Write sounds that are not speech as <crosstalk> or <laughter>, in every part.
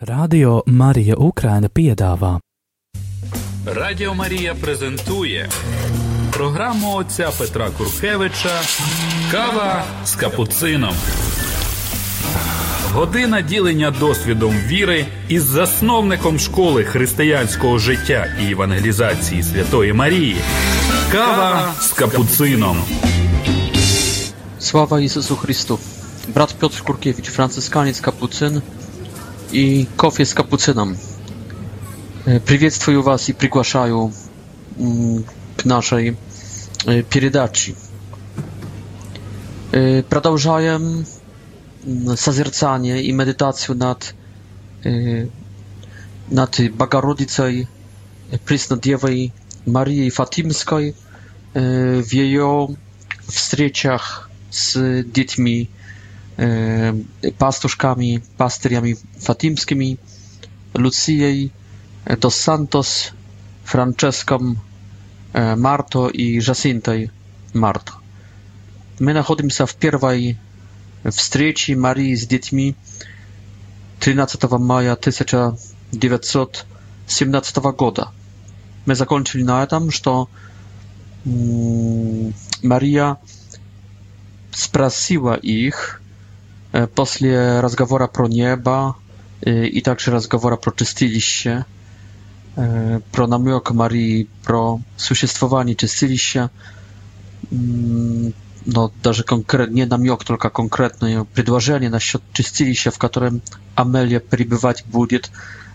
Радіо Марія Україна piedāvā. Радіо Марія презентує програму отця Петра Куркевича Кава з капуцином. Година ділення досвідом віри із засновником школи християнського життя і евангелізації Святої Марії. Кава з капуцином. Слава Ісусу Христу! Брат Петр Куркевич, францисканець Капуцин. i kofie z kapucyną. Приветствую вас и приглашаю к нашей передаче. Продолжаем созерцание и медитацию над, над Богородицей Преснодевой Марией Фатимской в ее встречах с детьми E, pastuszkami, pastyriami fatimskimi, Luciej, e, Dos Santos, Francesco, e, Marto i Jacintej Marto. My znajdujemy się w pierwszej wstrzeci Marii z dziećmi 13 maja 1917 roku. My zakończyli na tym, że mm, Maria sprasiła ich, после разговора про небо и также разговора про чистилище, про намек Марии, про существование чистилища, no, даже конкрет, не намек, только конкретное предложение насчет чистилища, в котором Амелия пребывать будет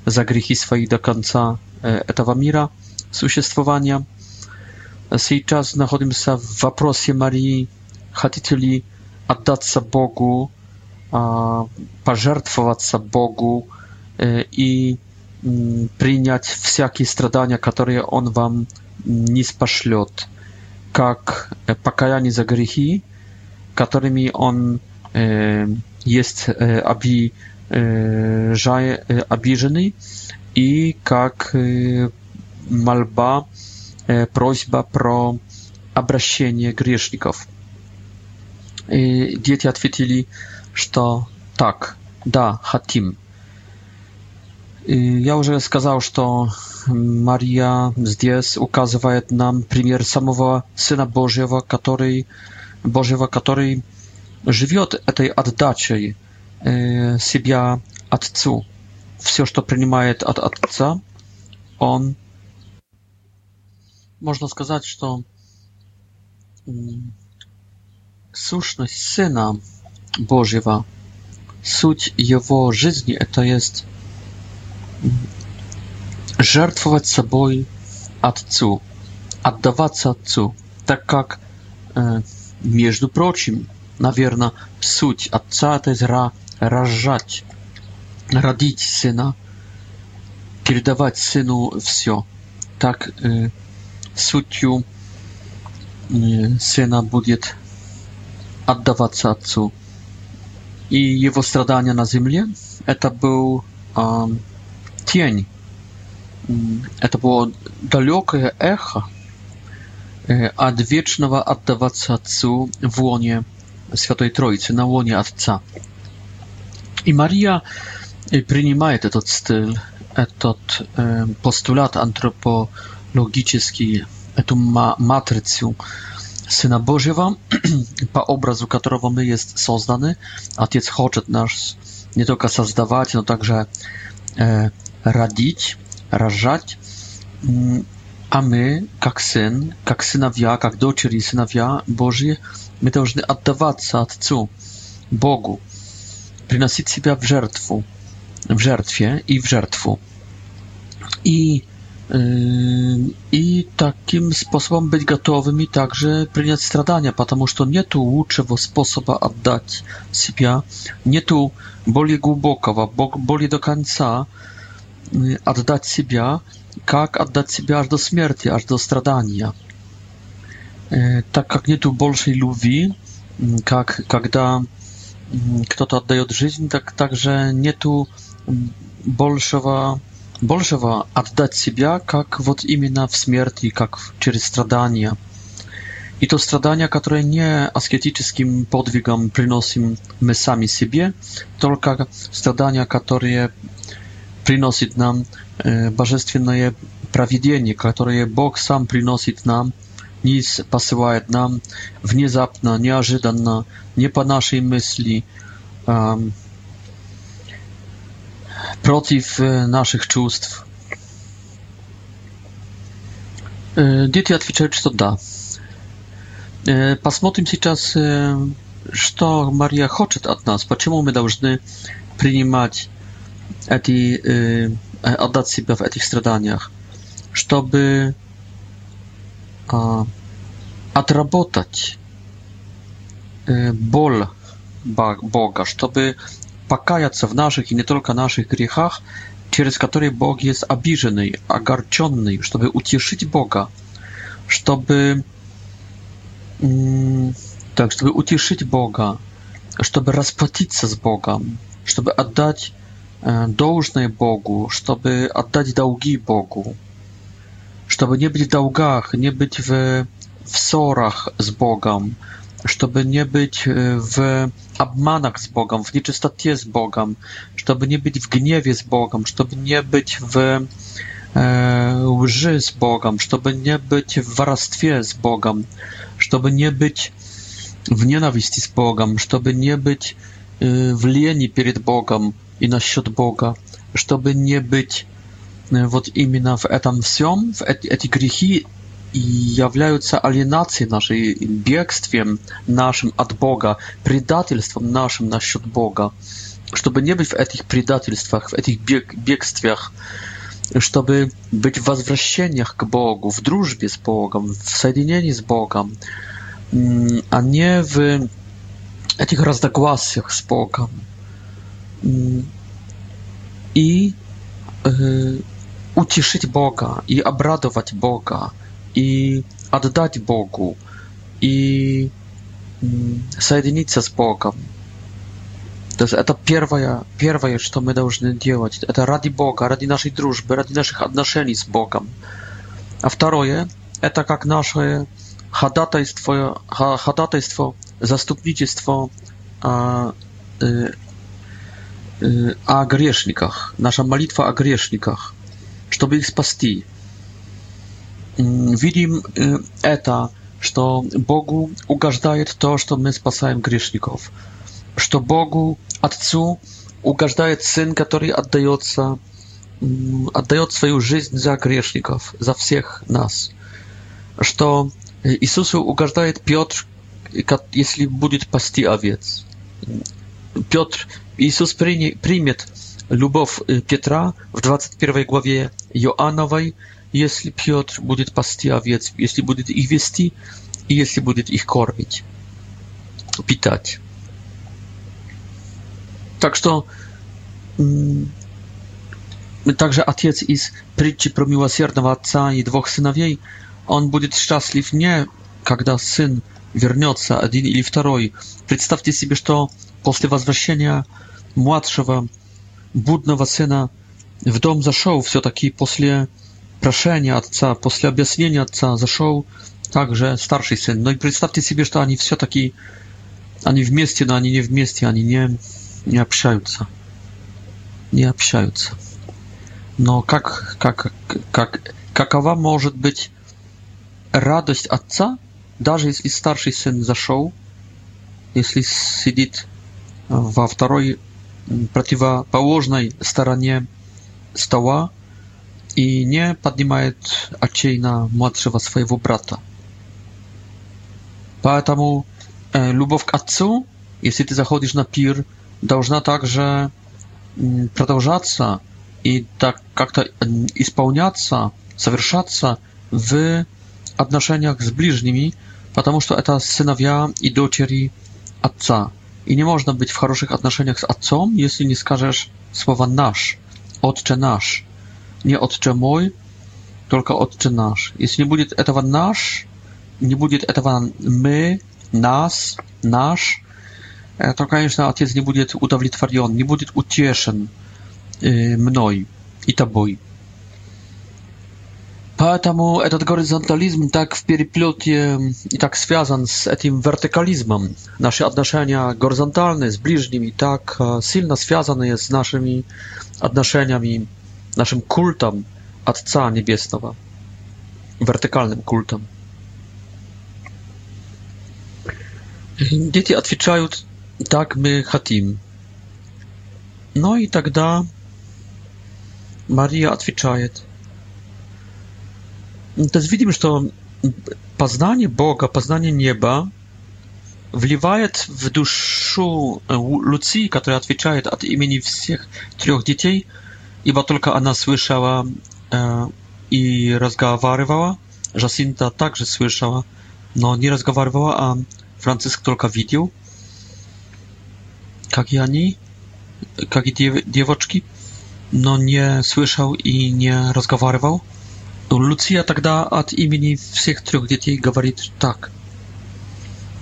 за грехи свои до конца этого мира существования. Сейчас находимся в вопросе Марии, хотите ли отдаться Богу, пожертвоваться Богу и принять всякие страдания, которые Он вам не спошлет, как покаяние за грехи, которыми Он есть обиженный, и как мольба, просьба про обращение грешников. И дети ответили, что так, да, хотим. Я уже сказал, что Мария здесь указывает нам пример самого Сына Божьего, который, Божьего, который живет этой отдачей себя Отцу. Все, что принимает от Отца, Он... Можно сказать, что сущность Сына Божьего. Суть его жизни – это есть жертвовать собой Отцу, отдаваться Отцу, так как, между прочим, наверное, суть Отца – это есть рожать, родить Сына, передавать Сыну все. Так сутью Сына будет отдаваться Отцу и его страдания на земле, это был э, тень, это было далекое эхо э, от вечного отдаваться Отцу в лоне Святой Троицы, на лоне Отца. И Мария принимает этот стиль, этот э, постулат антропологический, эту матрицу, Syna Bożego <clears throat> po obrazu którego my jest a Ojciec chce nas nie tylko создавать, no także e, radzić, rażać, mm, a my, jak syn, jak synowia, jak dociery synowia Boży, my powinni oddawać się Bogu, przynosić siebie w żertwu, w żertwie i w żertwu. I i takim sposobem być gotowymi także przyjąć stradania, ponieważ to nie tu łuczewo sposoba oddać siebie, nie tu boli głębokowa, boli do końca oddać siebie, jak oddać siebie aż do śmierci, aż do stradania. Yy, tak jak nie tu bolszej lubi, jak kiedy kto to oddaje od życia, tak także nie tu bolszowa большего отдать себя как вот именно в смерти, как через страдания. И то страдания, которое не аскетическим подвигом приносим мы сами себе, только страдания, которые приносит нам э, божественное провидение, которое Бог сам приносит нам, не посылает нам внезапно, неожиданно, не по нашей мысли, protiv naszych czувств. Дети отвечают, что да. Посмотрим сейчас, что Мария хочет от нас, почему мы должны принимать эти, отдать себя в этих страданиях, чтобы отработать боль Бога, чтобы покаяться в наших и не только наших грехах, через которые Бог есть обиженный, огорченный, чтобы утешить Бога, чтобы, так, чтобы утешить Бога, чтобы расплатиться с Богом, чтобы отдать э, должное Богу, чтобы отдать долги Богу, чтобы не быть в долгах, не быть в, в ссорах с Богом, чтобы не быть в обманах с Богом, в нечистоте с Богом, чтобы не быть в гневе с Богом, чтобы не быть в э, лжи с Богом, чтобы не быть в воровстве с Богом, чтобы не быть в ненависти с Богом, чтобы не быть э, в лени перед Богом и насчет Бога, чтобы не быть э, вот именно в этом всем, в эти, эти грехи являются алиенацией нашей, бегством нашим от Бога, предательством нашим насчет Бога. Чтобы не быть в этих предательствах, в этих бег, бегствиях, чтобы быть в возвращениях к Богу, в дружбе с Богом, в соединении с Богом, а не в этих разногласиях с Богом. И э, утешить Бога, и обрадовать Бога, и отдать Богу, и соединиться с Богом. То есть это первое, первое, что мы должны делать. Это ради Бога, ради нашей дружбы, ради наших отношений с Богом. А второе, это как наше ходатайство, ходатайство заступничество о, а, э, э, о грешниках, наша молитва о грешниках, чтобы их спасти. видим это, что Богу угождает то, что мы спасаем грешников, что Богу, Отцу, угождает Сын, который отдается, отдает свою жизнь за грешников, за всех нас, что Иисусу угождает Петр, если будет пасти овец. Петр, Иисус приня, примет любовь Петра в 21 главе Иоанновой, если Петр будет пасти овец, если будет их вести, и если будет их кормить, питать. Так что также отец из притчи про милосердного отца и двух сыновей, он будет счастлив не когда сын вернется, один или второй. Представьте себе, что после возвращения младшего будного сына в дом зашел все-таки после Прошение отца, после объяснения отца зашел также старший сын. Но и представьте себе, что они все-таки, они вместе, но они не вместе, они не, не общаются. Не общаются. Но как, как, как, какова может быть радость отца, даже если старший сын зашел, если сидит во второй противоположной стороне стола, и не поднимает отчаянно младшего своего брата. Поэтому э, любовь к отцу, если ты заходишь на пир, должна также э, продолжаться и так как-то исполняться, совершаться в отношениях с ближними, потому что это сыновья и дочери отца. И не можно быть в хороших отношениях с отцом, если не скажешь слова «наш», «отче наш» не «Отче мой», только «Отче наш». Если не будет этого «наш», не будет этого «мы», «нас», «наш», то, конечно, Отец не будет удовлетворен, не будет утешен мной и тобой. Поэтому этот горизонтализм так в переплете и так связан с этим вертикализмом. Наши отношения горизонтальные с ближними так сильно связаны с нашими отношениями naszym kultom Ojca niebieskawa, wertykalnym kultem. Dzieci odpowiadają, tak my chcemy. No i тогда Maria odpowiada. To jest widzimy, że poznanie Boga, poznanie nieba wliwaje w duszę Lucji, która odpowiada od imieni wszystkich trzech dzieci, i bo tylko ona słyszała e, i rozmawiała, Jacinta także słyszała, но не разговаривала, а Франциск только видел, как и они, как и дев, девочки, но не слышал и не разговаривал. Луция тогда от имени всех трех детей говорит так.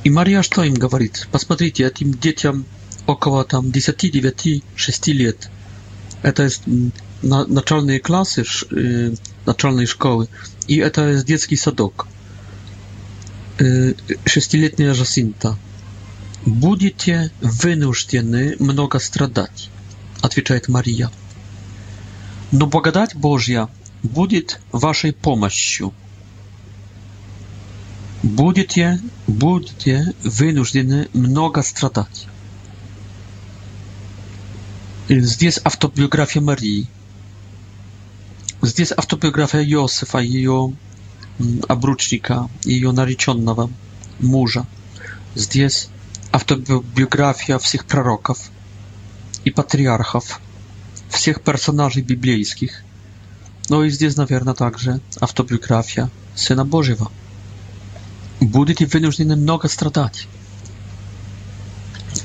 И Мария что им говорит? Посмотрите, этим детям около там 10-9-6 лет – E, to jest na, naczelnej klasy, y, naczelnej szkoły i e, to jest dziecki sadok. Y, sześcioletnia y, Jacinta. Będziecie wynuszczeni mnoga stradać, odpowiada Maria. No błagadać Bożia będzie waszej pomocą. Będziecie, będziecie wynuszczeni mnoga stradać. Здесь автобиография Марии. Здесь автобиография Иосифа, ее обручника, ее нареченного мужа. Здесь автобиография всех пророков и патриархов, всех персонажей библейских. Ну и здесь, наверное, также автобиография Сына Божьего. Будете вынуждены много страдать.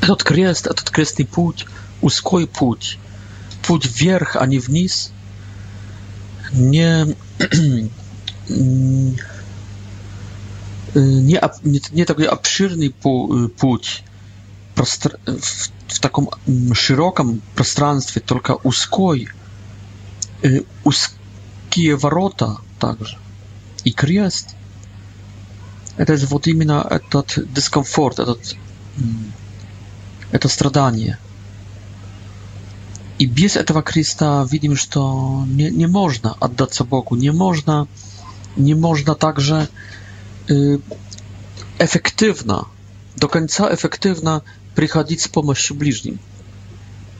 Этот крест, этот крестный путь – узкой путь, путь вверх, а не вниз, не, не, не, не такой обширный путь простр, в, в таком широком пространстве, только узкой, узкие ворота также и крест. Это же вот именно этот дискомфорт, этот, это страдание – i bez tego Chrysta widzimy, że to nie, nie można oddać Bogu, nie można, nie można także efektywna, do końca efektywna przychodzić z pomocą bliźnim.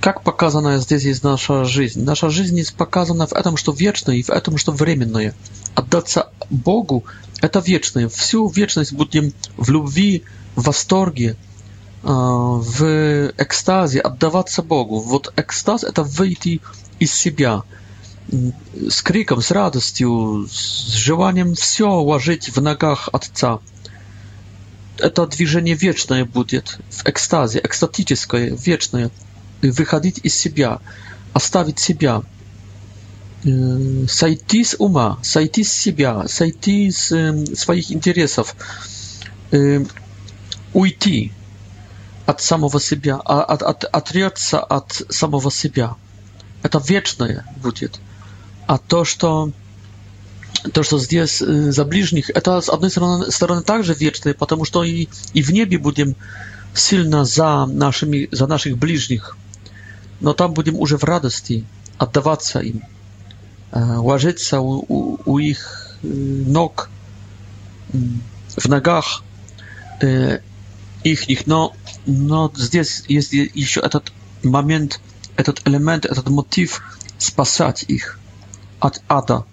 Jak pokazana jest tutaj jest nasza życie? Nasza życie jest pokazana w tym, co wieczne i w tym, co временное. Oddać się Bogu to wieczne. Wszystko wieczność będziemy w miłości, w astorgie, в экстазе отдаваться Богу. Вот экстаз — это выйти из себя с криком, с радостью, с желанием все уложить в ногах Отца. Это движение вечное будет в экстазе, экстатическое, вечное. Выходить из себя, оставить себя, сойти с ума, сойти с себя, сойти с своих интересов, уйти — от самого себя, от, от, отрется от самого себя. Это вечное будет. А то, что то, что здесь э, за ближних, это с одной стороны, стороны также вечное, потому что и, и в небе будем сильно за, нашими, за наших ближних, но там будем уже в радости отдаваться им, э, ложиться у, у, у их ног, в ногах, э, ich, ich, no, no здесь jest jeszcze этот moment, этот element, этот motyw, спасать их от ада.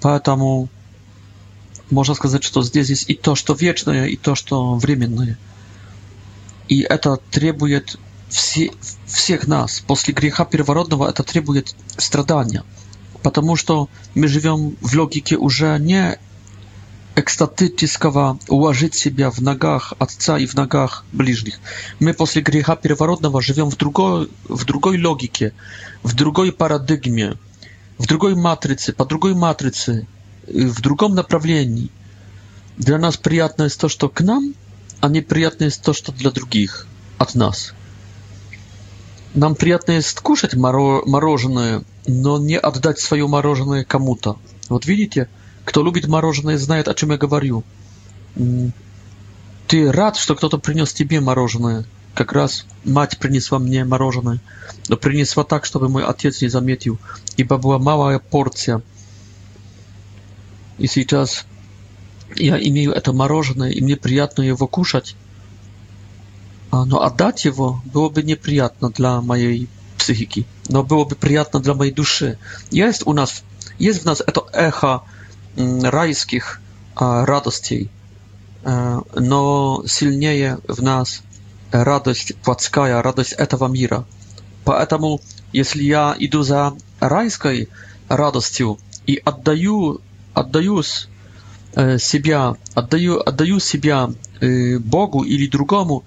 Поэтому można сказать, что здесь есть i to, что вечное, i to, что временное. i это требует всех нас. После греха первородного это требует страдания. Потому что мы живем в логике уже не экстатического уложить себя в ногах Отца и в ногах ближних. Мы после греха первородного живем в другой, в другой логике, в другой парадигме, в другой матрице, по другой матрице, в другом направлении. Для нас приятно есть то, что к нам, а неприятно есть то, что для других, от нас. Нам приятно есть кушать мороженое, но не отдать свое мороженое кому-то. Вот видите, Кто любит мороженое, знает, о чем я говорю. Ты рад, что кто-то принес тебе мороженое? Как раз мать принесла мне мороженое, но принесла так, чтобы мой отец не заметил, ибо была малая порция. И сейчас я имею это мороженое, и мне приятно его кушать, а, но отдать его было бы неприятно для моей психики, но было бы приятно для моей души. Есть у нас, есть в нас это эхо райских а, радостей, э, но сильнее в нас радость плотская, радость этого мира. Поэтому, если я иду за райской радостью и отдаю, отдаюсь э, себя, отдаю, отдаю себя э, Богу или другому,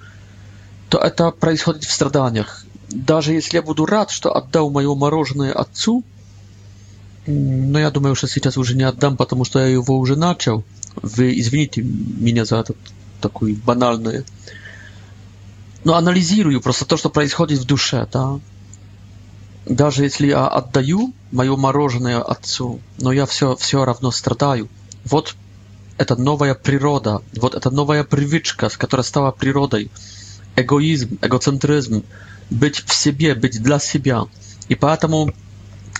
то это происходит в страданиях. Даже если я буду рад, что отдал мое мороженое отцу – но ну, я думаю, что сейчас уже не отдам, потому что я его уже начал. Вы извините меня за этот, такую банальную. Но ну, анализирую просто то, что происходит в душе, да. Даже если я отдаю мое мороженое отцу, но я все, все равно страдаю. Вот это новая природа, вот это новая привычка, с которой стала природой. Эгоизм, эгоцентризм, быть в себе, быть для себя. И поэтому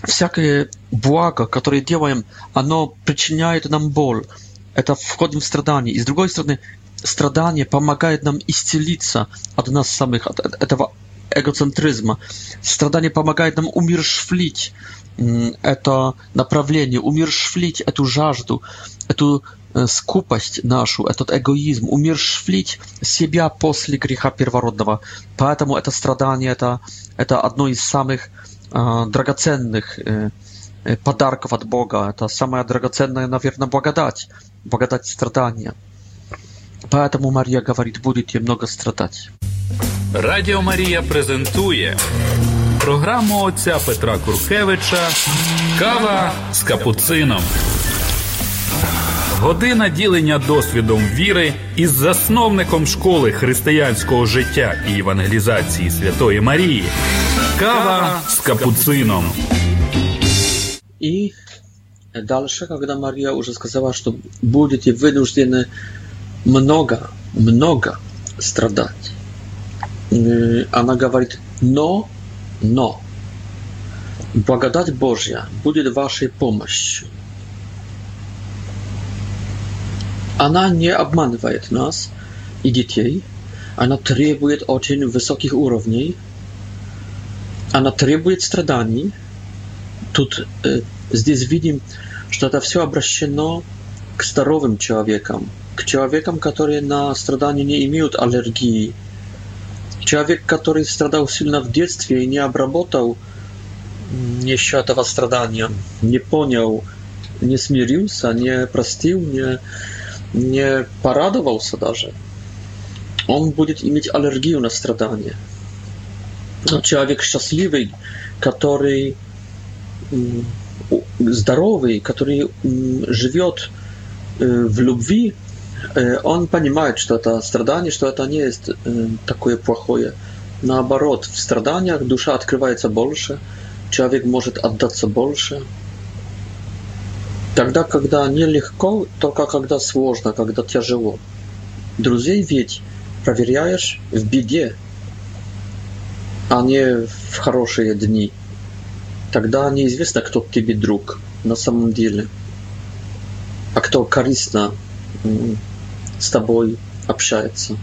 всякое благо, которое делаем, оно причиняет нам боль. Это входим в страдание. И с другой стороны, страдание помогает нам исцелиться от нас самих, от этого эгоцентризма. Страдание помогает нам умершвлить это направление, умершвлить эту жажду, эту э, скупость нашу, этот эгоизм, умершвлить себя после греха первородного. Поэтому это страдание это, это одно из самых драгоценных подарков от Бога. Это самая драгоценная, наверное, благодать, благодать страдания. Поэтому Мария говорит, будете много страдать. Радіо Марія презентує програму отця Петра Куркевича Кава з капуцином. Година ділення досвідом віри із засновником школи християнського життя і евангелізації Святої Марії. Кава с капуцином. И дальше, когда Мария уже сказала, что будете вынуждены много, много страдать, э, она говорит, но, но, благодать Божья будет вашей помощью. Она не обманывает нас и детей. Она требует очень высоких уровней. Она требует страданий. Тут э, здесь видим, что это все обращено к здоровым человекам, к человекам, которые на страдания не имеют аллергии. Человек, который страдал сильно в детстве и не обработал еще этого страдания, не понял, не смирился, не простил, не nie paradował sadarze, on będzie mieć alergię na stradanie. Człowiek znaczy, szczęśliwy, który mm, zdrowy, który mm, żywiot y, w lubwi, y, on понимает, że to stradanie, że to nie jest y, takie płachoje. Na w stradaniach dusza odkrywa się bolsze, człowiek może oddać się bolsze. Тогда, когда нелегко, только когда сложно, когда тяжело. Друзей ведь проверяешь в беде, а не в хорошие дни. Тогда неизвестно, кто тебе друг на самом деле, а кто корыстно с тобой общается.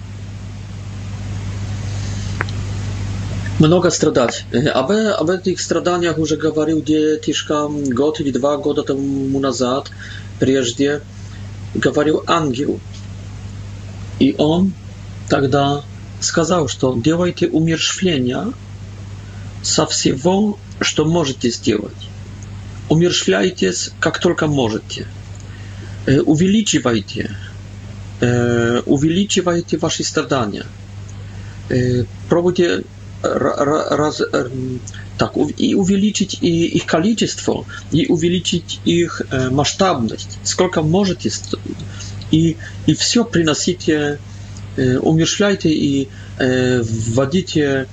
Много страдать. Об, об этих страданиях уже говорил детишка год или два года тому назад, прежде говорил ангел. И он тогда сказал, что делайте умерщвления со всего, что можете сделать. Умерщвляйтесь, как только можете. Увеличивайте, увеличивайте ваши страдания. Пробуйте raz, tak, i uwielbić ich kalicystwo, i uwielbić ich e, masztabność, skolka może jest, i, i wszystko przynosicie, e, umieszczajcie i e, wadicie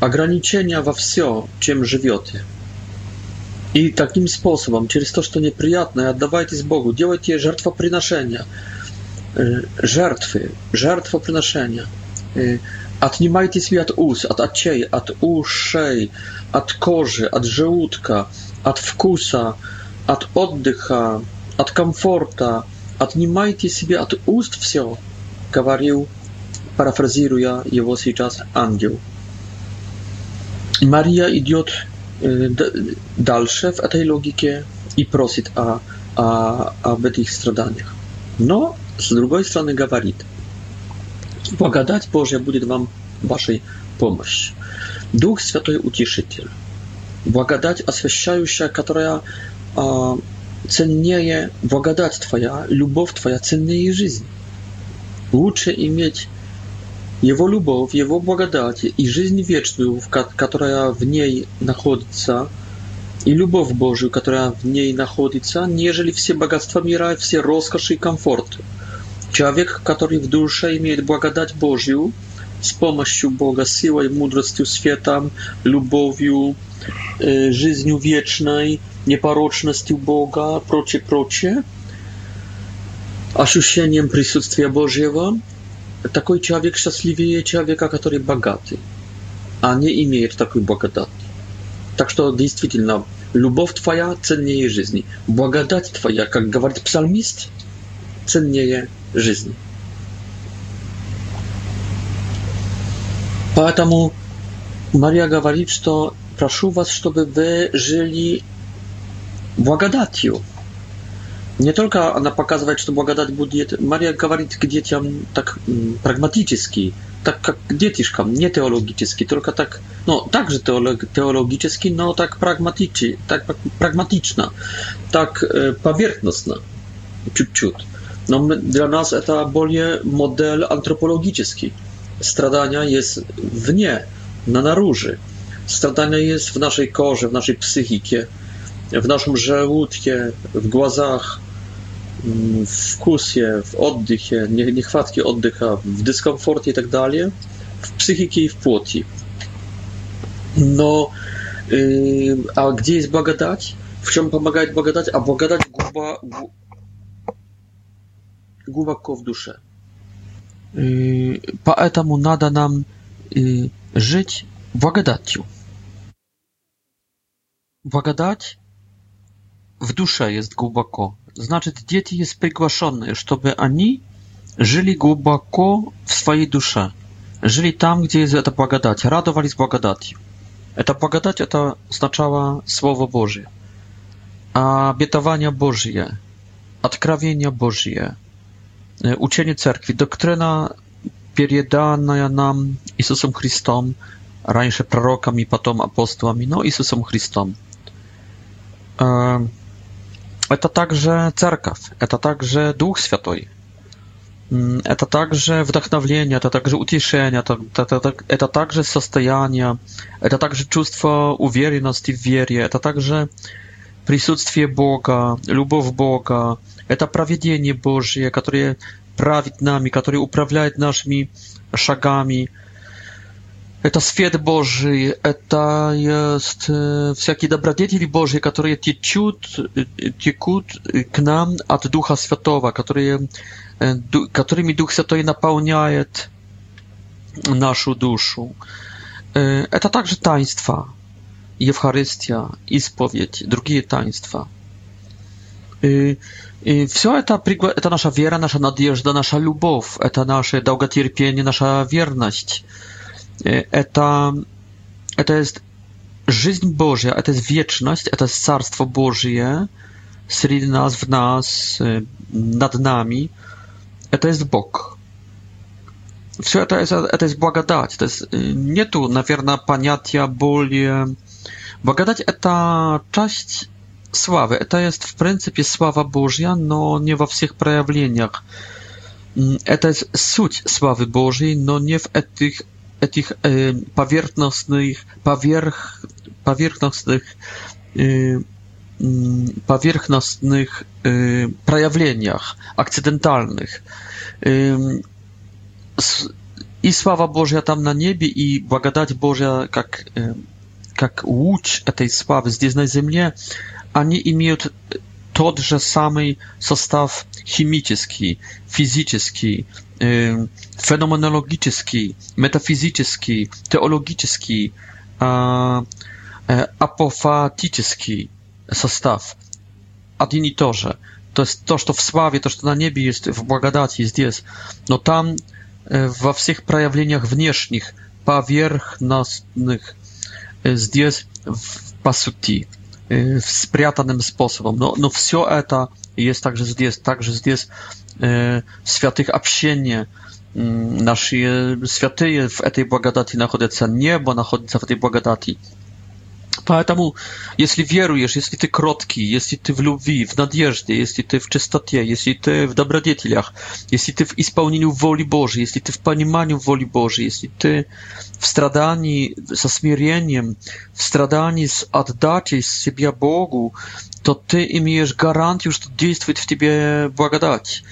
ograniczenia we wszystko, czym żywiecie. I takim sposobem, przez to, co nieprzyjemne, oddawajcie z Bogu, działajcie żartwa przynoszenia, żartwy, żartwa przynoszenia. От немайтесь вы от уз, от очей, от ушей, от кожи, от желудка, от вкуса, от отдыха, от комфорта. Отнимайте себе от уст все, говорил, парафразируя его сейчас ангел. Мария идет дальше в этой логике и просит о, о, об этих страданиях. Но, с другой стороны, говорит – Благодать Божья будет вам вашей помощь. Дух Святой Утешитель. Благодать освящающая, которая э, ценнее благодать Твоя, любовь Твоя ценнее жизни. Лучше иметь Его любовь, Его благодать и жизнь вечную, которая в ней находится, и любовь Божию, которая в ней находится, нежели все богатства мира, все роскоши и комфорты – Человек, который в душе имеет благодать Божью, с помощью Бога, силой, мудростью, светом, любовью, жизнью вечной, непорочностью Бога, прочее, прочее, ощущением присутствия Божьего, такой человек счастливее человека, который богатый, а не имеет такой благодати. Так что действительно, любовь твоя ценнее жизни, благодать твоя, как говорит псалмист, ценнее жизни. Поэтому Мария говорит, что прошу вас, чтобы вы жили благодатью. Не только она показывает, что благодать будет, Мария говорит к детям так прагматически, так как к детишкам, не теологически, только так, ну, также теолог, теологически, но так прагматично, так прагматично, так поверхностно, чуть-чуть. No, my, dla nas to bardziej model antropologiczny. Stradania jest w nie, na naróży. Stradania jest w naszej korze, w naszej psychice, w naszym żołądkie, w głazach, mm, w kusie, w oddychie, niechwatki oddycha, w dyskomforcie i tak dalej, w psychice i w płoci. No, y, a gdzie jest благодать? W czym pomagać благодать? A guba głęboko w duszę. Поэтому надо нам жить благодатью. Благодать w duszę jest głęboko. Znaczy, dzieci jest przygłaszone, żeby ani żyli głęboko w swojej duszy. Żyli tam, gdzie jest ta благодать, radowali z благодатью. Ta благодать это oznaczała Słowo Boże, a obietowania Bożje, odkrawienia Bożje, Uczenie cerkwi, doktryna переданная нам Иисусом Христом, раньше пророками, потом апостолами, но Иисусом Христом. Это также церковь, это также Дух Святой, это также вдохновление, это также утешение, это, это, это также состояние, это также чувство уверенности в вере, это также присутствие Бога, любовь Бога, Это проведение Божье, которое правит нами, которое управляет нашими шагами. Это свет Божий, это есть всякие добродетели Божьи, которые течут, текут к нам от Духа Святого, которые, которыми Дух Святой наполняет нашу душу. Это также таинства, Евхаристия, исповедь, другие таинства. И все это, пригла... это наша вера, наша надежда, наша любовь, это наше долготерпение, наша верность. Это, это есть жизнь Божья, это есть вечность, это есть Царство Божье среди нас, в нас, над нами. Это есть Бог. Все это, это, это есть благодать. То есть нету, наверное, понятия более... Благодать — это часть sławy. To jest w pryncypie sława Bożia, no nie w wszystkich przejawieniach. Mm, e, to jest suć sławy Bożej, no nie w etych tych e, powierzchownych powierch powierzchownych e, mm, powierzchownych przejawieniach akcydentalnych. I sława Boża tam na niebie i błagadać Bożia, jak jak łódź tej sławy z na ziemi они имеют тот же самый состав химический, физический, э, феноменологический, метафизический, теологический, э, э, апофатический состав. Один и то же. То есть то, что в славе, то, что на небе есть, в благодати здесь, но там э, во всех проявлениях внешних, поверхностных, э, здесь в, по сути. Y, w spriatanym sposobem. No, no, wszystko eta jest także zdjęst, także zdjęst e, świętych obsienie. Nasze święty w tej błagadacji znajdują się niebo, znajdują się w tej błagadacji. Поэтому, если веруешь, если ты кроткий, если ты в любви, в надежде, если ты в чистоте, если ты в добродетелях, если ты в исполнении воли Божьей, если ты в понимании воли Божьей, если ты в страдании со смирением, в страдании с отдачей себя Богу, то ты имеешь гарантию, что действует в тебе благодать.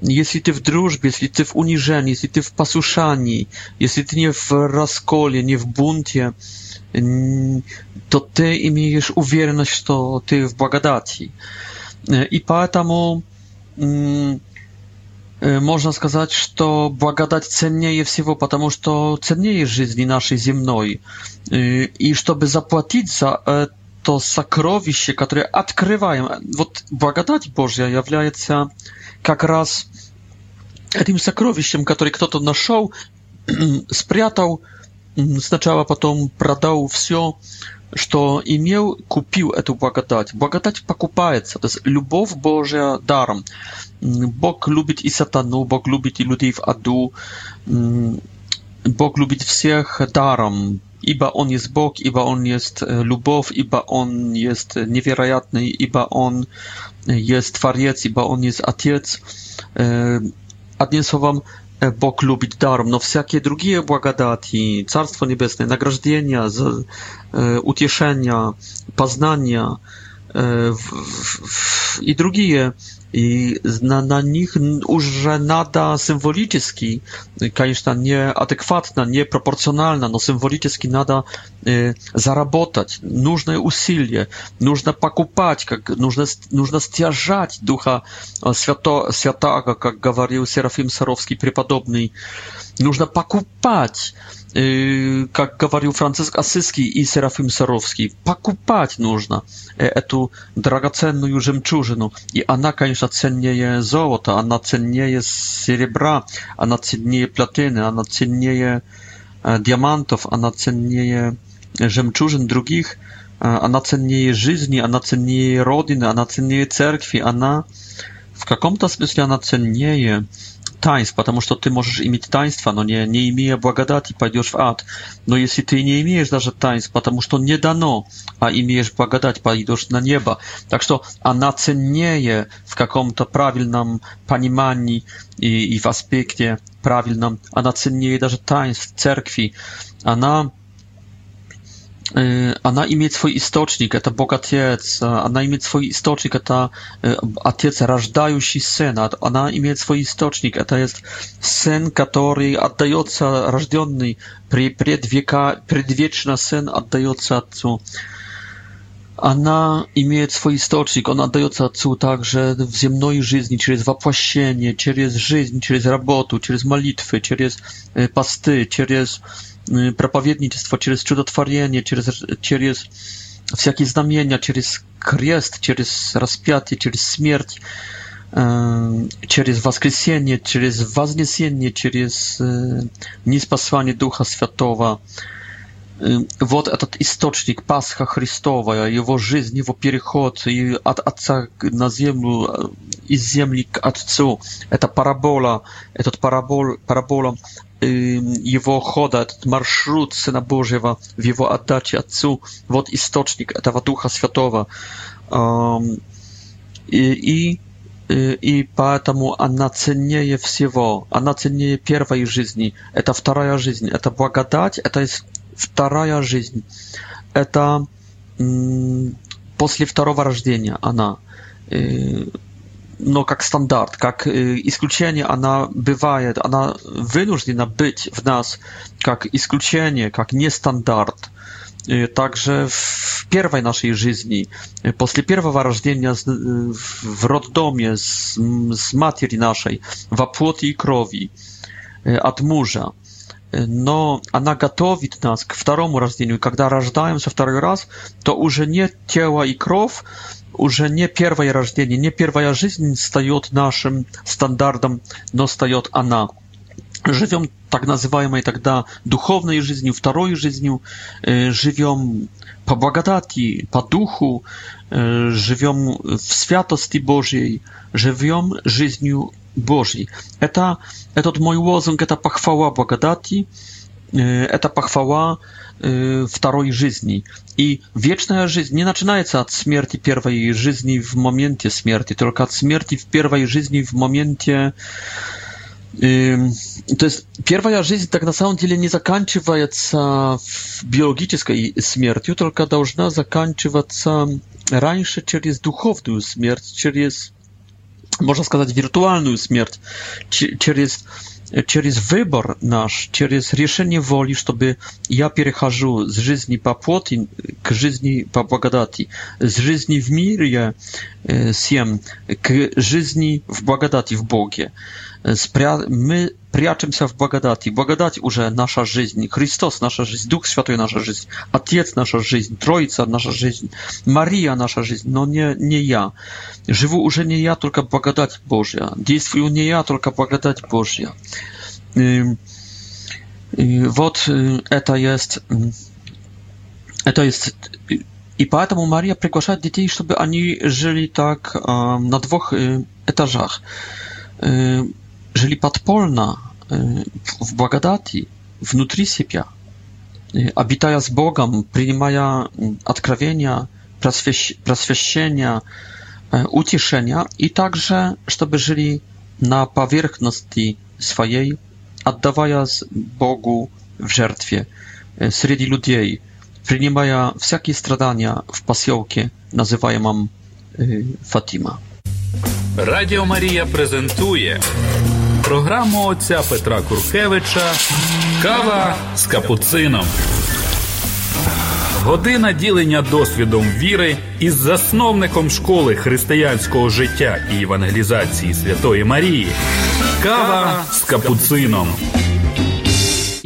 Если ты в дружбе, если ты в унижении, если ты в послушании, если ты не в расколе, не в бунте, то ты имеешь уверенность, что ты в благодати. И поэтому можно сказать, что благодать ценнее всего, потому что ценнее жизни нашей земной. И чтобы заплатить за это сокровище, которое открываем, вот благодать Божья является как раз этим сокровищем, которое кто-то нашел, спрятал, сначала потом продал все, что имел, купил эту благодать. Благодать покупается, то есть любовь Божия даром. Бог любит и сатану, Бог любит и людей в аду, Бог любит всех даром, ибо Он есть Бог, ибо Он есть э, любовь, ибо Он есть э, невероятный, ибо Он э, есть Творец, ибо Он есть Отец. Одним словом, Бог любит даром, но всякие другие благодати, Царство Небесное, награждения, за, э, утешения, познания э, в, в, и другие i na, na nich urzęda symboliczny, конечно, nieadekwatna, nieproporcjonalna, no symboliczny nada e, y, zarabotać, nużne usilie, nużne pakupać, jak nużne stjażać ducha świato, świata, jak gawarił Serafim Sarowski, przypadobny, nużne pakupać как говорил Франциск Ассизский и Серафим Саровский, покупать нужно эту драгоценную жемчужину. И она, конечно, ценнее золота, она ценнее серебра, она ценнее платины, она ценнее диамантов, она ценнее жемчужин других, она ценнее жизни, она ценнее родины, она ценнее церкви, она в каком-то смысле она ценнее таинств, потому что ты можешь иметь таинство, но не, не имея благодати, пойдешь в ад. Но если ты не имеешь даже таинств, потому что не дано, а имеешь благодать, пойдешь на небо. Так что она ценнее в каком-то правильном понимании и, и в аспекте правильном, она ценнее даже таинств церкви. Она она имеет свой источник, это Бог Отец, она имеет свой источник, это Отец, рождающий Сын, она имеет свой источник, это есть Сын, который отдается, рожденный предвека, предвечно Сын отдается Отцу. Она имеет свой источник, он отдается Отцу также в земной жизни, через воплощение, через жизнь, через работу, через молитвы, через посты, через проповедничество, через чудотворение, через, через всякие знамения, через крест, через распятие, через смерть, через воскресение, через вознесение, через ниспослание Духа Святого. Вот этот источник Пасха Христова, его жизнь, его переход и от Отца на землю, из земли к Отцу. Это парабола, этот парабол, парабола его хода, этот маршрут Сына Божьего в его отдаче Отцу, вот источник этого Духа Святого. И, и, и поэтому она ценнее всего, она ценнее первой жизни. Это вторая жизнь, это благодать, это вторая жизнь. Это после второго рождения она но как стандарт, как исключение, она бывает, она вынуждена быть в нас как исключение, как нестандарт. Также в первой нашей жизни, после первого рождения в роддоме с, с матери нашей, во плоти и крови, от мужа, но она готовит нас к второму рождению. Когда рождаемся второй раз, то уже нет тела и кров, уже не первое рождение, не первая жизнь стает нашим стандартом, но стает она. Живем так называемой тогда духовной жизнью, второй жизнью, живем по благодати, по духу, живем в святости Божьей, живем жизнью Божьей. Это, этот мой лозунг – это похвала благодати – это похвала второй жизни. И вечная жизнь не начинается от смерти первой жизни в моменте смерти, только от смерти в первой жизни в моменте... То есть первая жизнь так на самом деле не заканчивается биологической смертью, только должна заканчиваться раньше через духовную смерть, через, можно сказать, виртуальную смерть, через через выбор наш, через решение воли, чтобы я перехожу с жизни по плоти к жизни по благодати, с жизни в мире э, всем к жизни в благодати в Боге мы прячемся в благодати. Благодать уже наша жизнь, Христос наша жизнь, Дух Святой наша жизнь, Отец наша жизнь, Троица наша жизнь, Мария наша жизнь, но не, не я. Живу уже не я, только благодать Божья. Действую не я, только благодать Божья. Вот это есть... Это есть и поэтому Мария приглашает детей, чтобы они жили так э, на двух э, этажах. Э, jeżeli подпольно в благодати, внутри себя, обитая с Богом, принимая откровения, просвещения, утешения и также, чтобы жили на поверхности своей, отдавая Богу в жертве среди людей, принимая всякие страдания в поселке, называемом Фатима. Радіо Марія презентує програму отця Петра Куркевича Кава з капуцином. Година ділення досвідом віри із засновником школи християнського життя і євангелізації Святої Марії. Кава з капуцином.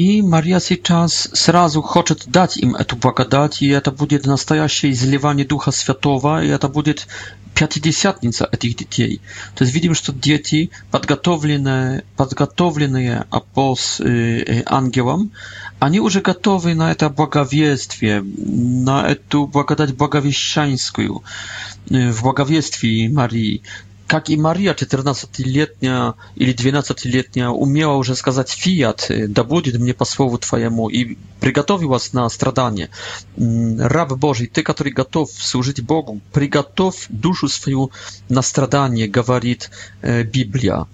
И Мария сейчас сразу хочет дать им эту благодать, и это будет настоящее изливание Духа Святого, и это будет пятидесятница этих детей. То есть видим, что дети, подготовленные, подготовленные апост, э, ангелом, они уже готовы на это благовествие, на эту благодать благовещанскую в благовествии Марии как и Мария, 14-летняя или 12-летняя, умела уже сказать «фиат», «да будет мне по слову Твоему», и приготовилась на страдание. Раб Божий, ты, который готов служить Богу, приготовь душу свою на страдание, говорит Библия,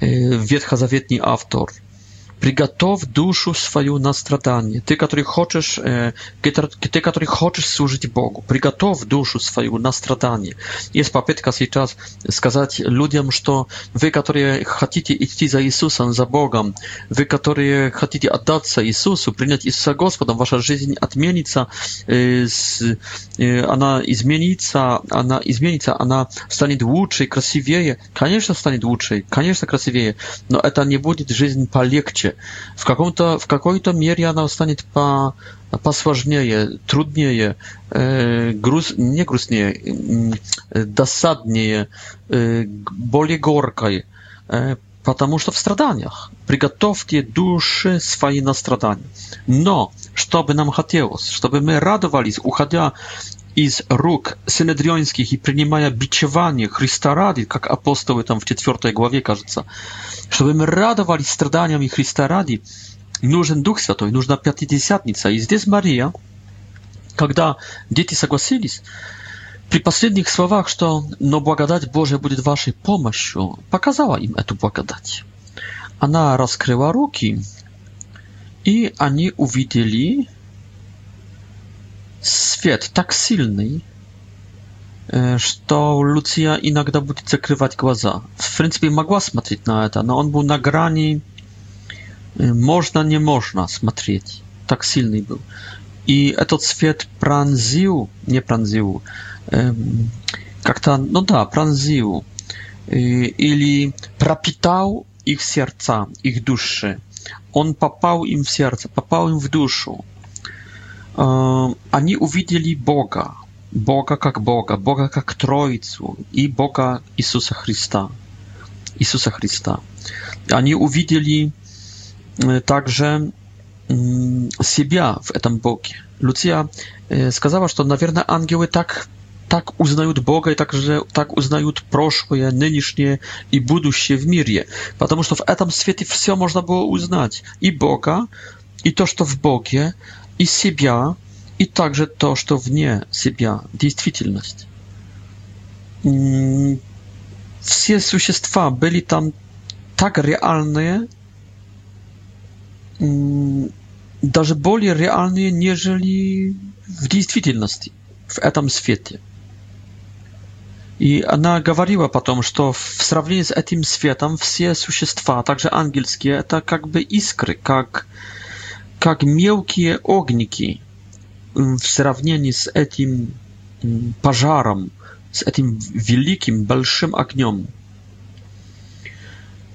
ветхозаветный автор – Приготовь душу свою на страдание. Ты, который хочешь, э, ты, который хочешь служить Богу, приготовь душу свою на страдание. Есть попытка сейчас сказать людям, что вы, которые хотите идти за Иисусом, за Богом, вы, которые хотите отдаться Иисусу, принять Иисуса Господом, ваша жизнь отменится, э, с, э, она изменится, она изменится, она станет лучше, красивее. Конечно, станет лучше, конечно, красивее, но это не будет жизнь полегче работе. В, каком-то, в какой-то мере она станет по, посложнее, труднее, э, груз, не грустнее, э, досаднее, э, более горкой, э, потому что в страданиях. Приготовьте души свои на страдания. Но, что бы нам хотелось, чтобы мы радовались, уходя из рук синедрионских и принимая бичевание Христа ради, как апостолы там в 4 главе, кажется, чтобы мы радовались страданиями Христа ради, нужен Дух Святой, нужна Пятидесятница. И здесь Мария, когда дети согласились, при последних словах, что «но благодать Божья будет вашей помощью», показала им эту благодать. Она раскрыла руки, и они увидели свет так сильный, что Луция иногда будет закрывать глаза. В принципе, могла смотреть на это, но он был на грани можно, не можно смотреть. Так сильный был. И этот свет пронзил, не пронзил, как-то, ну да, пронзил или пропитал их сердца, их души. Он попал им в сердце, попал им в душу они увидели Бога, Бога как Бога, Бога как Троицу и Бога Иисуса Христа. Иисуса Христа. Они увидели также себя в этом Боге. Луция сказала, что, наверное, ангелы так так узнают Бога и также так узнают прошлое, нынешнее и будущее в мире. Потому что в этом свете все можно было узнать. И Бога, и то, что в Боге, и себя, и также то, что вне себя, действительность. Все существа были там так реальные, даже более реальные, нежели в действительности, в этом свете. И она говорила потом, что в сравнении с этим светом все существа, также ангельские, это как бы искры, как э, как мелкие огники в сравнении с этим пожаром, с этим великим, большим огнем.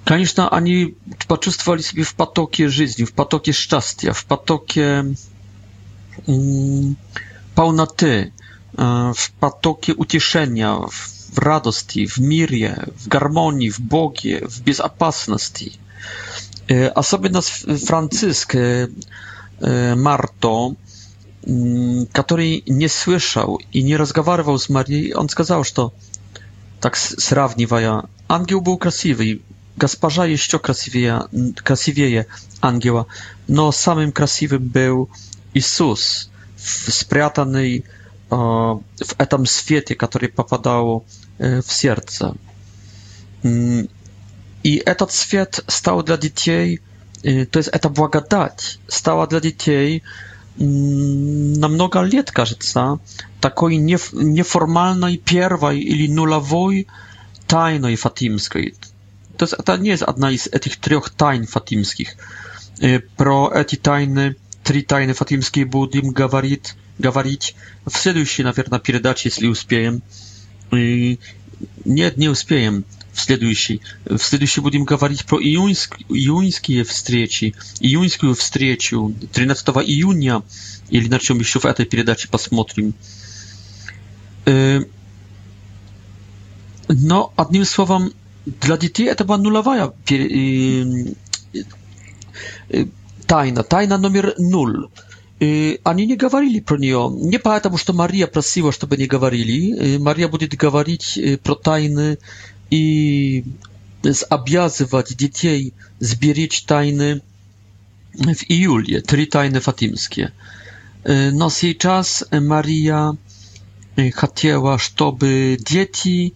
Конечно, они почувствовали себя в потоке жизни, в потоке счастья, в потоке полноты, в potokie утешения, в радости, в мире, в гармонии, в боге, в безопасности. A sobie nas Francysk Marto, который не слышал и не разговаривал с Марией, он сказал, что, так сравнивая, ангел был красивый, госпожа еще красивее, красивее ангела, но самым красивым был Иисус, спрятанный э, в этом свете, который попадал э, в сердце. I этот свет стал dla детей, y, to jest eta błagadać, stała dla детей mm, na mnoga lat, кажется, takiej nieformalnej, pierwszej ili nulowej tajnej fatimskiej. To, jest, to nie jest jedna z tych trzech tajn fatimskich. Y, pro eti tajny, trzy tajny fatimskie budim gawarit, gawarit w следующej, na pewno, передаczy, jeśli uspiejem. Y, nie, nie uspiejem в следующий. В следующий будем говорить про июньск, июньские встречи. Июньскую встречу 13 июня, или на чем еще в этой передаче посмотрим. Но, одним словом, для детей это была нулевая тайна, тайна номер ноль. Они не говорили про нее, не поэтому, что Мария просила, чтобы не говорили. Мария будет говорить про тайны i zabiazywać dzieci, zbierać tajny w Iulię, trzy tajny fatimskie. No z jej czas Maria e, chciała, żeby dzieci...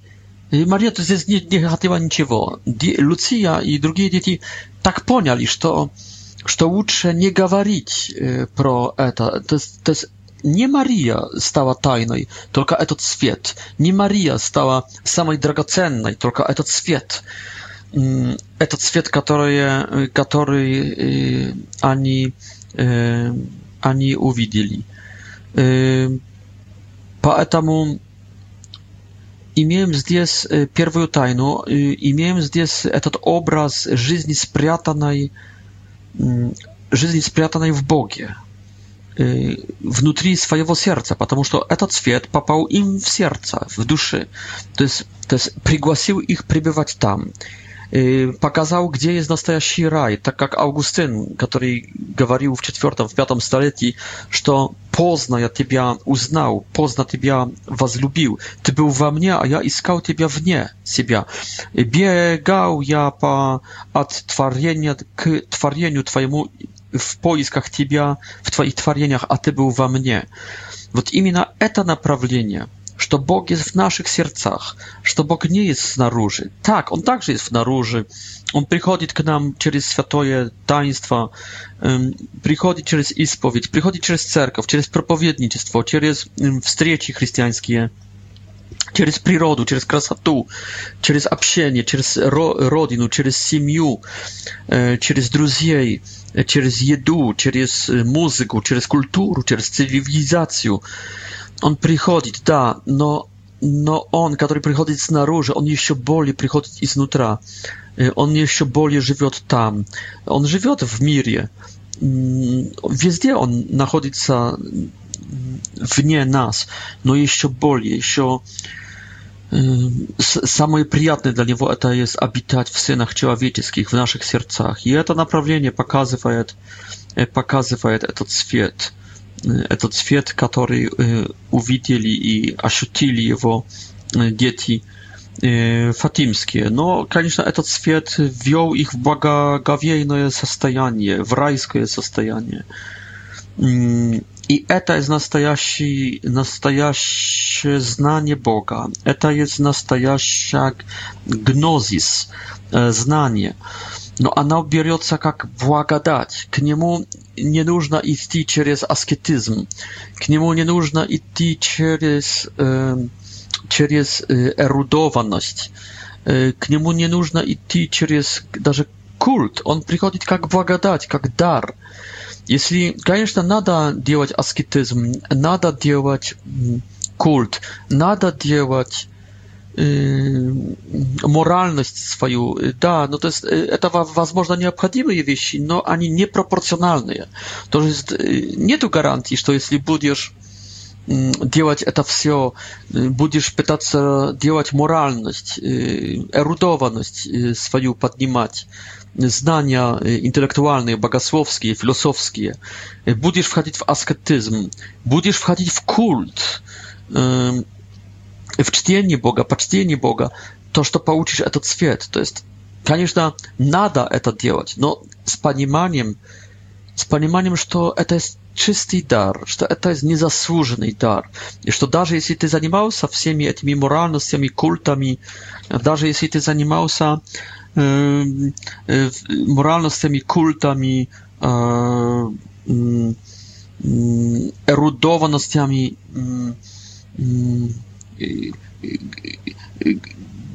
E, Maria to jest nie, nie chciała niczego. Lucia i drugie dzieci tak poniali, że to, że to lepsze nie gawarić e, pro eta. To jest, to jest nie Maria stała tajnej, tylko этот świat. Nie Maria stała samej dragocennej, tylko этот świat. Этот mm, świat, który, który y, ani, y, ani uwidzili. Поэтому имеем здесь первую тайну, имеем здесь этот obraz жизни спрятанной, жизни спрятанной в Боге, внутри своего сердца, потому что этот свет попал им в сердце, в души. То есть, то есть пригласил их пребывать там. И показал, где есть настоящий рай, так как Августин, который говорил в четвертом, в пятом столетии, что поздно я тебя узнал, поздно тебя возлюбил. Ты был во мне, а я искал тебя вне себя. И бегал я по, от творения к творению твоему w поисках Тебя, в Твоих творениях, а Ты был во мне. Вот именно это направление, что Бог есть в наших сердцах, что Бог не есть снаружи. Так, Он также есть снаружи. Он приходит к нам через святое таинство, приходит через исповедь, приходит через церковь, через проповедничество, через встречи христианские – через природу, через красоту, через общение, через родину, через семью, через друзей, через еду, через музыку, через культуру, через цивилизацию. Он приходит, да, но, но он, который приходит снаружи, он еще более приходит изнутра. Он еще более живет там. Он живет в мире. Везде он находится вне нас, но еще более, еще более Самое приятное для него это есть обитать в сынах человеческих, в наших сердцах. И это направление показывает, показывает этот свет, этот свет, который увидели и ощутили его дети фатимские. Но, конечно, этот свет ввел их в благоговейное состояние, в райское состояние. I eta jest prawdziwe znanie Boga. Eta jest prawdziwa gnosis, e, znanie. No, ona bierze się właga dać. K niemu nie i iść przez asketyzm. K niemu nie jest i trzeba iść przez erudowaność. E, k niemu nie trzeba iść przez nawet культ, он приходит как благодать, как дар. Если, конечно, надо делать аскетизм, надо делать культ, надо делать э, моральность свою, э, да, но ну, то есть э, это, возможно, необходимые вещи, но они непропорциональные. То есть нету гарантии, что если будешь делать это все, будешь пытаться делать моральность, эрудованность свою поднимать, znania intelektualne, bogosłowskie, filozofskie. Будешь wchodzić w asketyzm, будешь wchodzić w kult, w czcienie Boga, почтение Boga. To, что получишь этот свет, to jest, конечно, надо это делать, но с пониманием, с пониманием, что это есть чистый дар, что это есть незаслуженный дар, и что даже если ты занимался всеми этими моральностями, культами, даже если ты занимался э, Y, moralnościami, kultami, erudowanościami,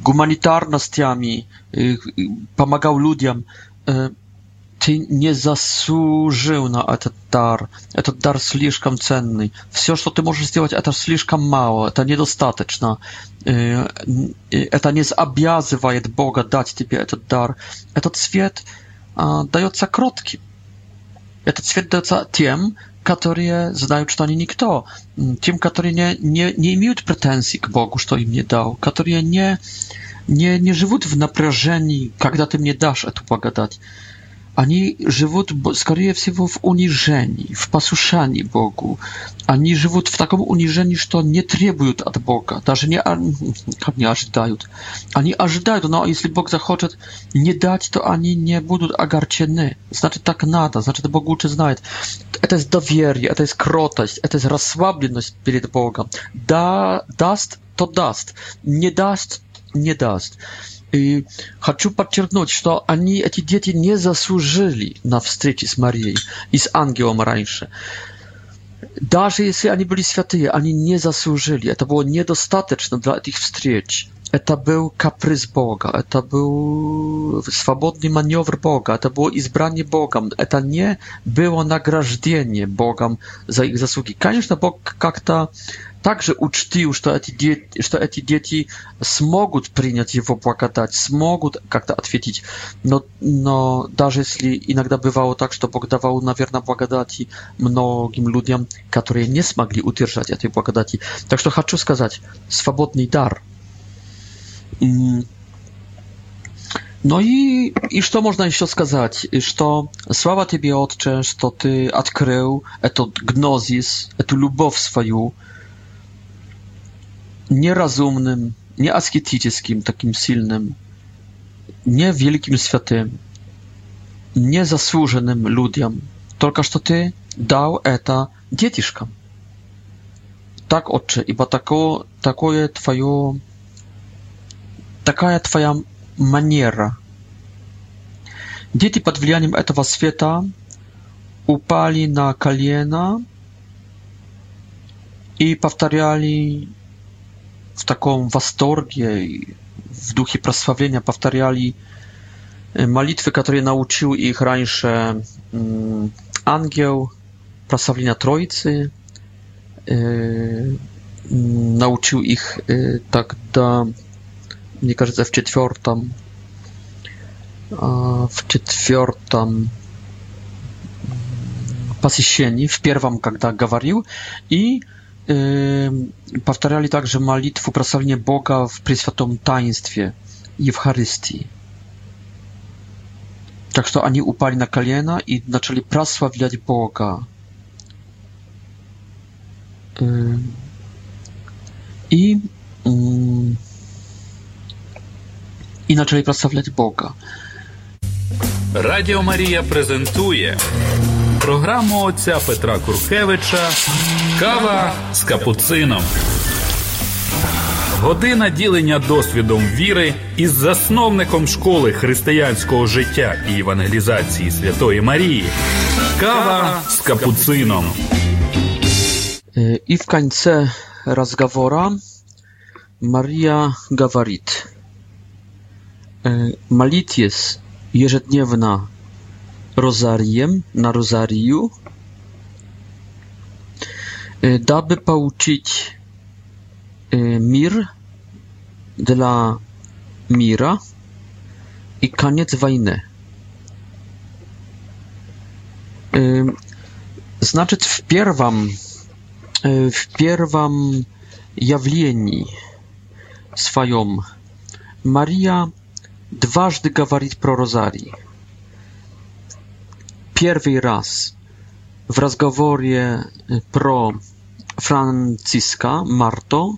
humanitarnościami, pomagał ludziom. E, ty nie zasłużył na ten dar. Ten dar jest zbyt cenny. Wszystko, co ty możesz zrobić, to jest zbyt mało, to это не обязывает Бога дать тебе этот дар. Этот свет дается кротким. Этот свет дается тем, которые знают, что они никто, тем, которые не, не, не имеют претензий к Богу, что им не дал, которые не, не, не живут в напряжении, когда ты мне дашь эту благодать. Они живут, скорее всего, в унижении, в послушании Богу. Они живут в таком унижении, что не требуют от Бога, даже не, как не ожидают. Они ожидают, но если Бог захочет не дать, то они не будут огорчены. Значит, так надо, значит, Бог лучше знает. Это есть доверие, это есть кротость, это есть расслабленность перед Богом. Да, даст, то даст. Не даст, не даст. И хочу подчеркнуть, что они, эти дети, не заслужили на встречи с Марией и с ангелом раньше. Даже если они были святые, они не заслужили. Это было недостаточно для этих встреч. Это был каприз Бога, это был свободный маневр Бога, это было избрание Богом, это не было награждение Богом за их заслуги. Конечно, Бог как-то также учтил, что эти, дети, что эти дети смогут принять его благодать, смогут как-то ответить. Но, но даже если иногда бывало так, что Бог давал, наверное, благодати многим людям, которые не смогли удержать этой благодати. Так что хочу сказать, свободный дар. No i, i co można jeszcze сказать? Что слава тебе, Отче, что ты открыл этот гнозис, эту любовь свою, nierozumnym, nieasketycznym, takim silnym, niewielkim świętym, niezasłużonym ludziom, tylko że ty dał eta dzieciom. Tak, i ibo tako, takoje twoje, taka twoja maniera. Dzieci pod wpływem tego świata upali na Kaliena i powtariali w taką wastorgię i w duchie prosławienia powtarzali y, malitwy, które mm, y, mm, nauczył ich раньше angieł, prosławienia Trojcy, nauczył ich tak do, nie кажется, w czwartym, w czwartym mm, posiedzeniu, w pierwszym, kiedy gawarił i powtarzali także modlitwę prosowanie Boga w i w Ewcharystii. Tak że ani upali na kaliena i zaczęli prosławiać Boga. I i zaczęli prosławiać Boga. Radio Maria prezentuje programu ojca Petra Kurkiewicza Кава з капуцином. Година ділення досвідом віри із засновником школи християнського життя і евангелізації Святої Марії. Кава с капуцином. И в конце разговора Мария говорит, молитесь ежедневно розарием на розарию – Damy pouczyć Mir dla Mira i koniec wojny. Znaczy w pierwam w pierwam явлении своем Мария дважды говорит про розарий. Первый раз в разговоре про Франциска, Марто,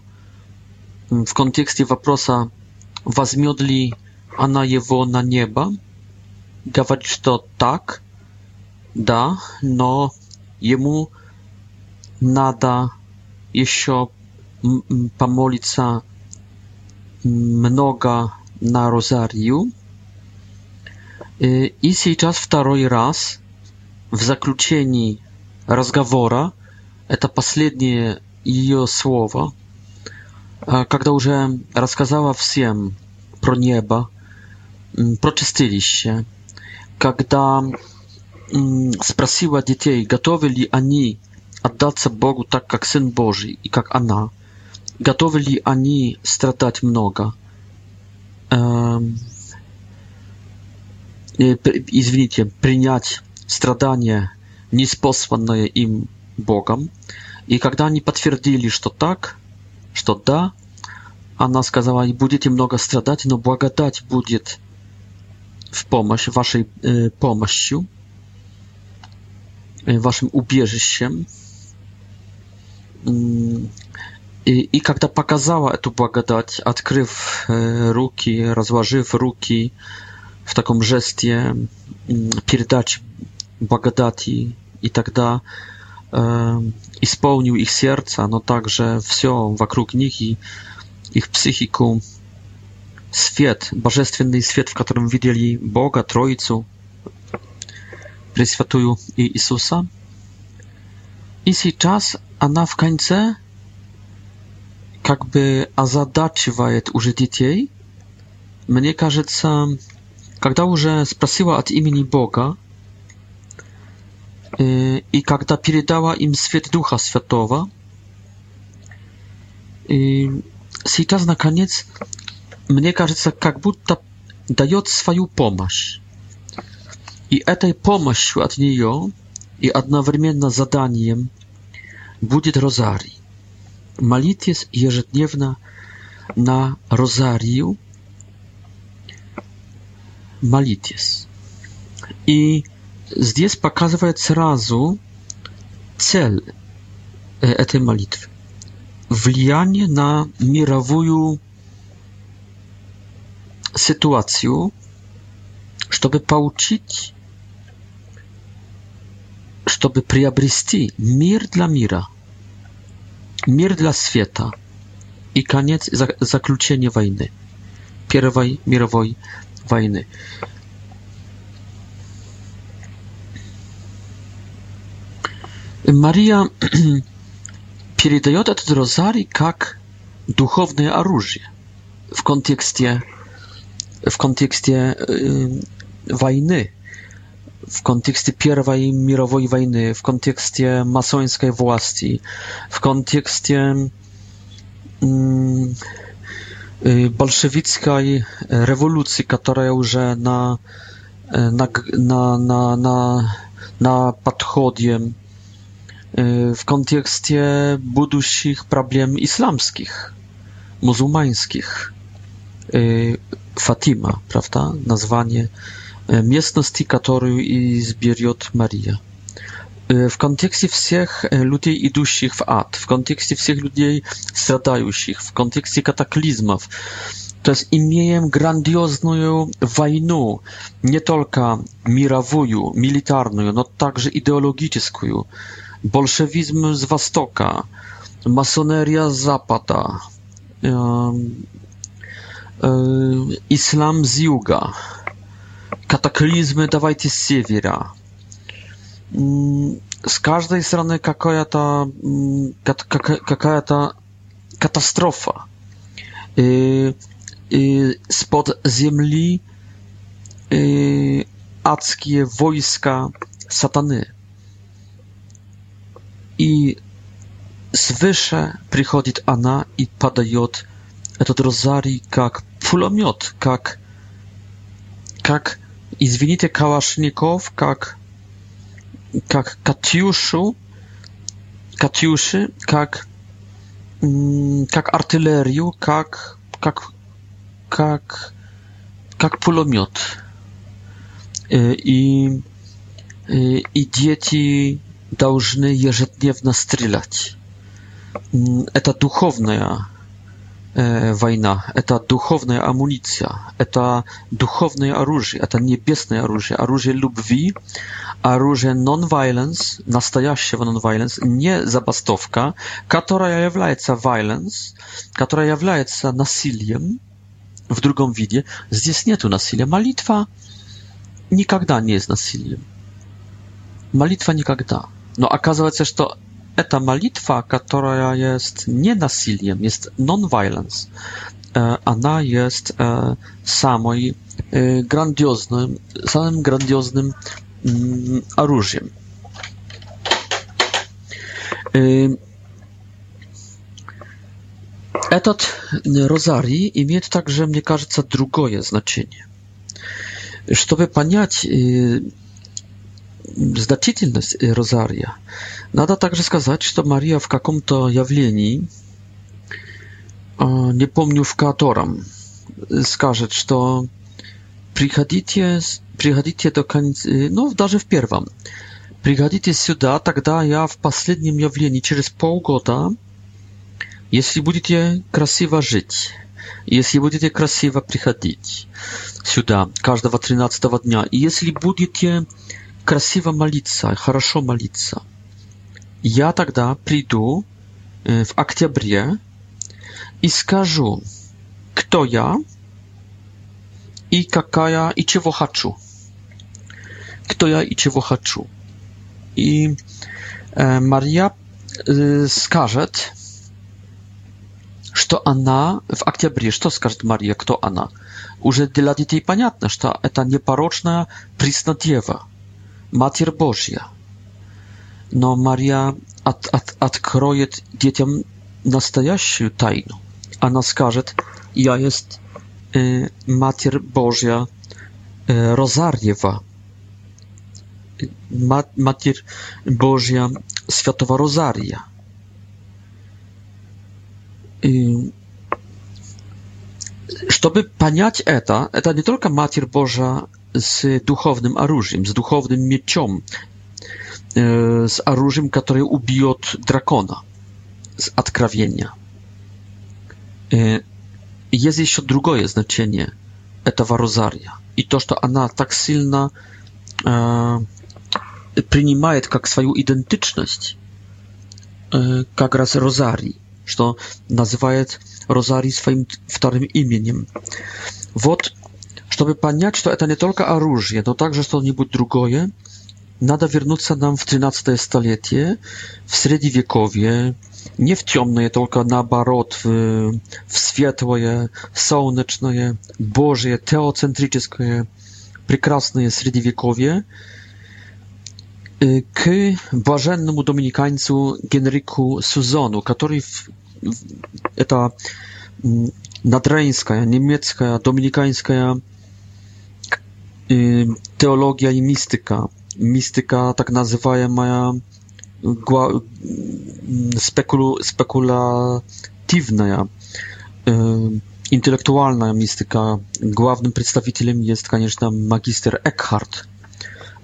в контексте вопроса «Возьмет ли она его на небо?» говорит, что «так», «да», но ему надо еще помолиться много на розарию. И сейчас второй раз в заключении разговора Это последнее ее слово, а, когда уже рассказала всем про небо, про чистилище, когда спросила детей, готовы ли они отдаться Богу так, как Сын Божий и как она, готовы ли они страдать много. Эм, извините, принять страдания, неспосланное им Богом. И когда они подтвердили, что так, что да, она сказала, будете много страдать, но благодать будет в помощь, вашей э, помощью, э, вашим убежищем. И, и когда показала эту благодать, открыв э, руки, разложив руки в таком жесте э, передачи благодати, и тогда i spełnił ich serca, no także wszystko wokół nich i ich psychiku. Świat, bożestwienny świat, w którym widzieli Boga, Trojcu, Preświatuju i Jezusa. I teraz ona w końcu jakby azadaczywaje użyć dzieci. Mnie każe, kiedy już sprasiła od imieni Boga, Y, i kiedy передала im świat Ducha Świętego i teraz na koniec mnie кажется jak будто daje swoją pomoc i tej pomocy od niej i одновременно zadaniem będzie rozarii malitwie jeżdniewna na rozariu malitwie i здесь показывает сразу цель этой молитвы. Влияние на мировую ситуацию, чтобы получить, чтобы приобрести мир для мира, мир для света и конец заключения войны, Первой мировой войны. Мария передает этот розарий как духовное оружие в контексте, в контексте э, войны, в контексте Первой мировой войны, в контексте масонской власти, в контексте э, большевистской революции, которая уже на, на, на, на, на, на подходе Y, w kontekście будущих problem islamskich, muzułmańskich. Fatima, prawda? Nazwanie y, którą i изберет Maria. Y, w kontekście wszystkich ludzi idących w ad, w kontekście wszystkich ludzi stradających, w kontekście kataklizmów, to jest имеем grandiozną wojnę, nie tylko mirową, militarną, no, także ideologiczną, bolszewizm z Wostoka, masoneria z Zapata, islam z Juga, kataklizmy dawajcie z Siewira. Mm, z każdej strony mm, kakaja ta, katastrofa. Y, y, spod ziemi y, ackie wojska satany. И свыше приходит она и подает этот розарий как пулемет, как, как извините, калашников, как, как Катюшу, Катюши, как, как артиллерию, как, как, как, как пулемет. И, и дети должны ежедневно стрелять. Это духовная э, война, это духовная амуниция, это духовное оружие, это небесное оружие, оружие любви, оружие non-violence, настоящего non-violence, не забастовка, которая является violence, которая является насилием в другом виде. Здесь нету насилия. Молитва никогда не есть насилием. Молитва никогда. No okazuje się, że ta modlitwa, która jest nie nasilnym, jest non-violence, e, ona jest e, samoj e, grandioznym, samym grandioznym orężem. Этот розарий имеет также, мне кажется, другое значение. Чтобы понять значительность розария. Надо также сказать, что Мария в каком-то явлении, не помню в котором, скажет, что приходите, приходите до конца, ну, даже в первом, приходите сюда, тогда я в последнем явлении через полгода, если будете красиво жить, если будете красиво приходить сюда каждого 13 дня, и если будете красиво молиться, хорошо молиться. Я тогда приду в октябре и скажу, кто я и какая и чего хочу. Кто я и чего хочу. И э, Мария э, скажет, что она в октябре, что скажет Мария, кто она? Уже для детей понятно, что это непорочная преснодева. Matier Bożia. No Maria at, at, odkroje dzieciom nastajaszą tajną. Ona skarze, ja jest y, Matier Bożia e, y, Rozariewa. Matier Bożia Światowa Rozaria. I, y, żeby paniać eta, eta nie tylko Matier Boża z duchownym oróżiem, z duchownym mieczem, e, z oróżiem, które ubije od drakona, z odkrawienia. E, jest jeszcze drugie znaczenie tego rozaria i to, że ona tak silna e, przyjmuje jak swoją identyczność, jak raz rozarii, że nazywa rozarii swoim wtorym imieniem. Wot. Чтобы понять, что это не только оружие, но также что-нибудь другое, надо вернуться нам в 13 столетие, в Средневековье, nie w ciemne, tylko na barot, w, w światłe, słoneczne, Boże, teocentryczne, прекрасne średniowiekowie, k błażennemu dominikańcu Genriku Suzonu, który w, w, nadreńska, niemiecka, dominikańska Y, teologia i mistyka. Mistyka tak nazywają moja spekulu, spekulatywna, y, intelektualna mistyka. Głównym przedstawicielem jest, конечно, magister Eckhart,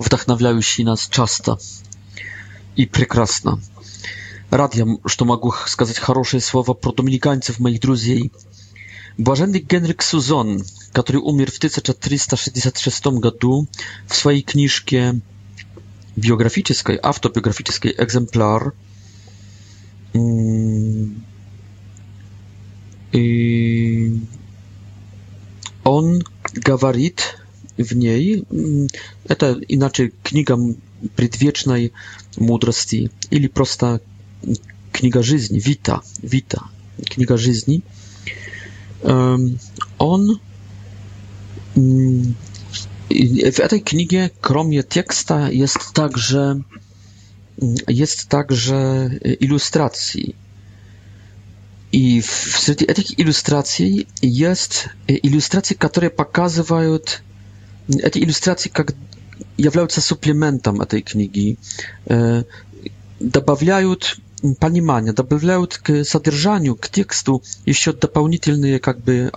wdохновляющий nas często i прекрасно. Рад że mogę могу сказать хорошие слова про доминиканцев, моих друзей – Błażenny Henryk Suzon, który umarł w 1466 roku, w swojej książce biograficznej, autobiograficznej, egzemplarz, mm, y, on gawarit w niej, mm, to inaczej kniga przedwiecznej mądrości, ili prosta kniga żyzni, wita, wita, kniga żyzni, on mm, w tej knigie kromie tekstu, jest także mm, jest także ilustracji i wśród tych ilustracji jest e, ilustracje, które pokazywają mm, te ilustracje, jak являются суплементом этой книги, добавляют понимание добавляют к содержанию, к тексту еще дополнительные как бы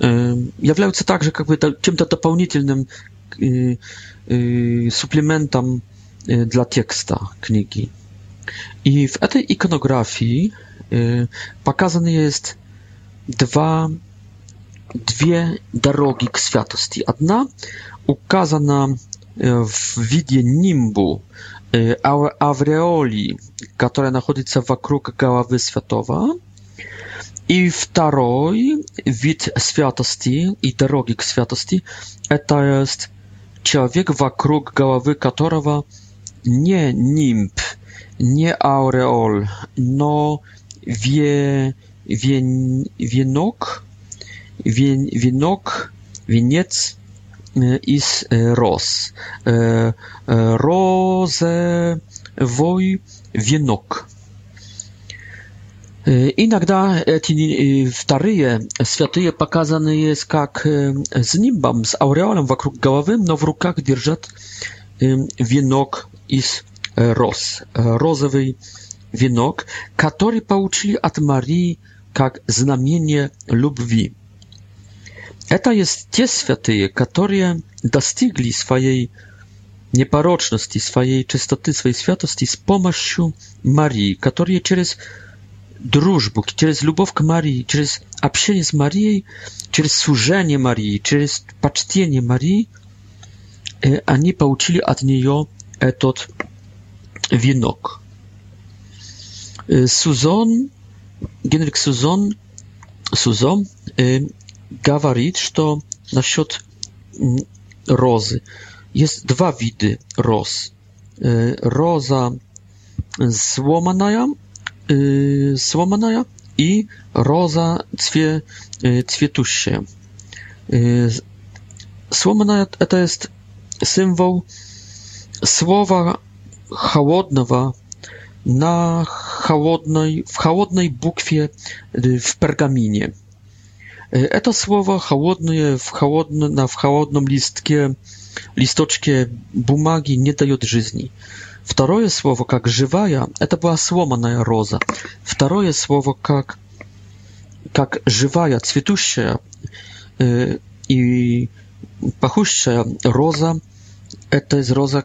являются также как бы чем-то дополнительным суплементом для текста книги. И в этой иконографии показаны есть два две дороги к святости. Одна указана в виде нимбу, авреоли, которая находится вокруг головы святого, и второй вид святости и дороги к святости – это есть человек, вокруг головы которого не нимб, не ауреол, но ве, вен, венок, вен, венок, венец – Is roz. Rozewoj wienok. Иногда эти вторые святые показаны есть как с нимбом, с ауреолом вокруг головы, но в руках держат венок из роз, розовый венок, который получили от Марии как знамение любви. Это есть те святые, которые достигли своей непорочности, своей чистоты, своей святости с помощью Марии, которые через дружбу, через любовь к Марии, через общение с Марией, через служение Марии, через почтение Марии, они получили от нее этот венок. Сузон, Генрих Сузон, Сузон говорит, что насчет розы. Есть два вида роз. Роза сломанная, сломанная и роза цве, цветущая. Сломанная – это есть символ słowa chłodnego na chłodnej, w chłodnej bukwie w pergaminie. E, to słowo chłodne na w chłodnym listkie listoczkie bumagi nie daje żyzni. Drugie słowo jak żywaja, e, to była słomana roza. Drugie słowo jak jak żywaja, kwitnąca e, i pachuща roza, to jest roza